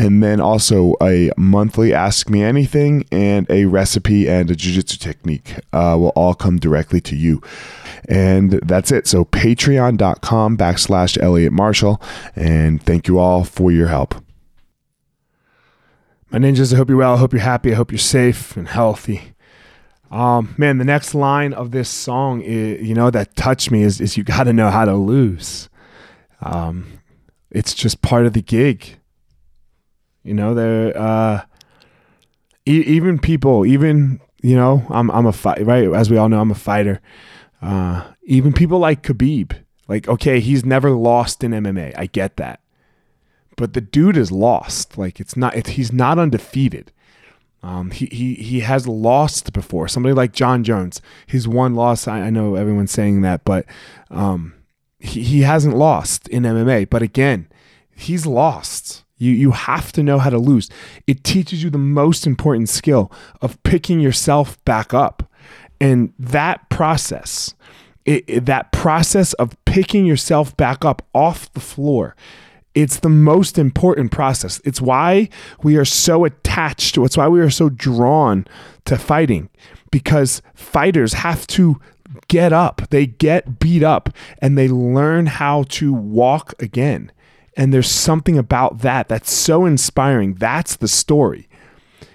and then also a monthly ask me anything and a recipe and a jiu-jitsu technique uh, will all come directly to you. And that's it. So patreon.com backslash elliot marshall and thank you all for your help. My ninjas i hope you're well. I hope you're happy. I hope you're safe and healthy. Um, man the next line of this song is, you know that touched me is, is you got to know how to lose. Um, it's just part of the gig you know, they're uh, e- even people, even you know, I'm I'm a fight right as we all know, I'm a fighter. Uh, even people like Khabib, like okay, he's never lost in MMA. I get that, but the dude is lost. Like it's not, it's, he's not undefeated. Um, he, he he has lost before. Somebody like Jon Jones, his one loss. I, I know everyone's saying that, but um, he, he hasn't lost in MMA. But again, he's lost. You, you have to know how to lose. It teaches you the most important skill of picking yourself back up. And that process, it, it, that process of picking yourself back up off the floor, it's the most important process. It's why we are so attached to it's why we are so drawn to fighting because fighters have to get up. They get beat up and they learn how to walk again. And there's something about that that's so inspiring. That's the story.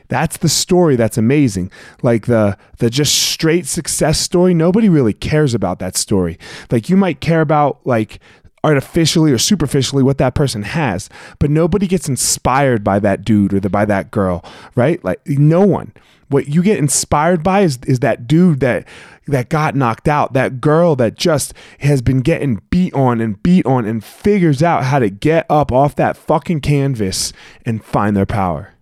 That's the story that's amazing. Like the the just straight success story, nobody really cares about that story. Like you might care about like artificially or superficially what that person has, but nobody gets inspired by that dude or the, by that girl, right? Like no one. What you get inspired by is is that dude that that got knocked out, that girl that just has been getting beat on and beat on and figures out how to get up off that fucking canvas and find their power.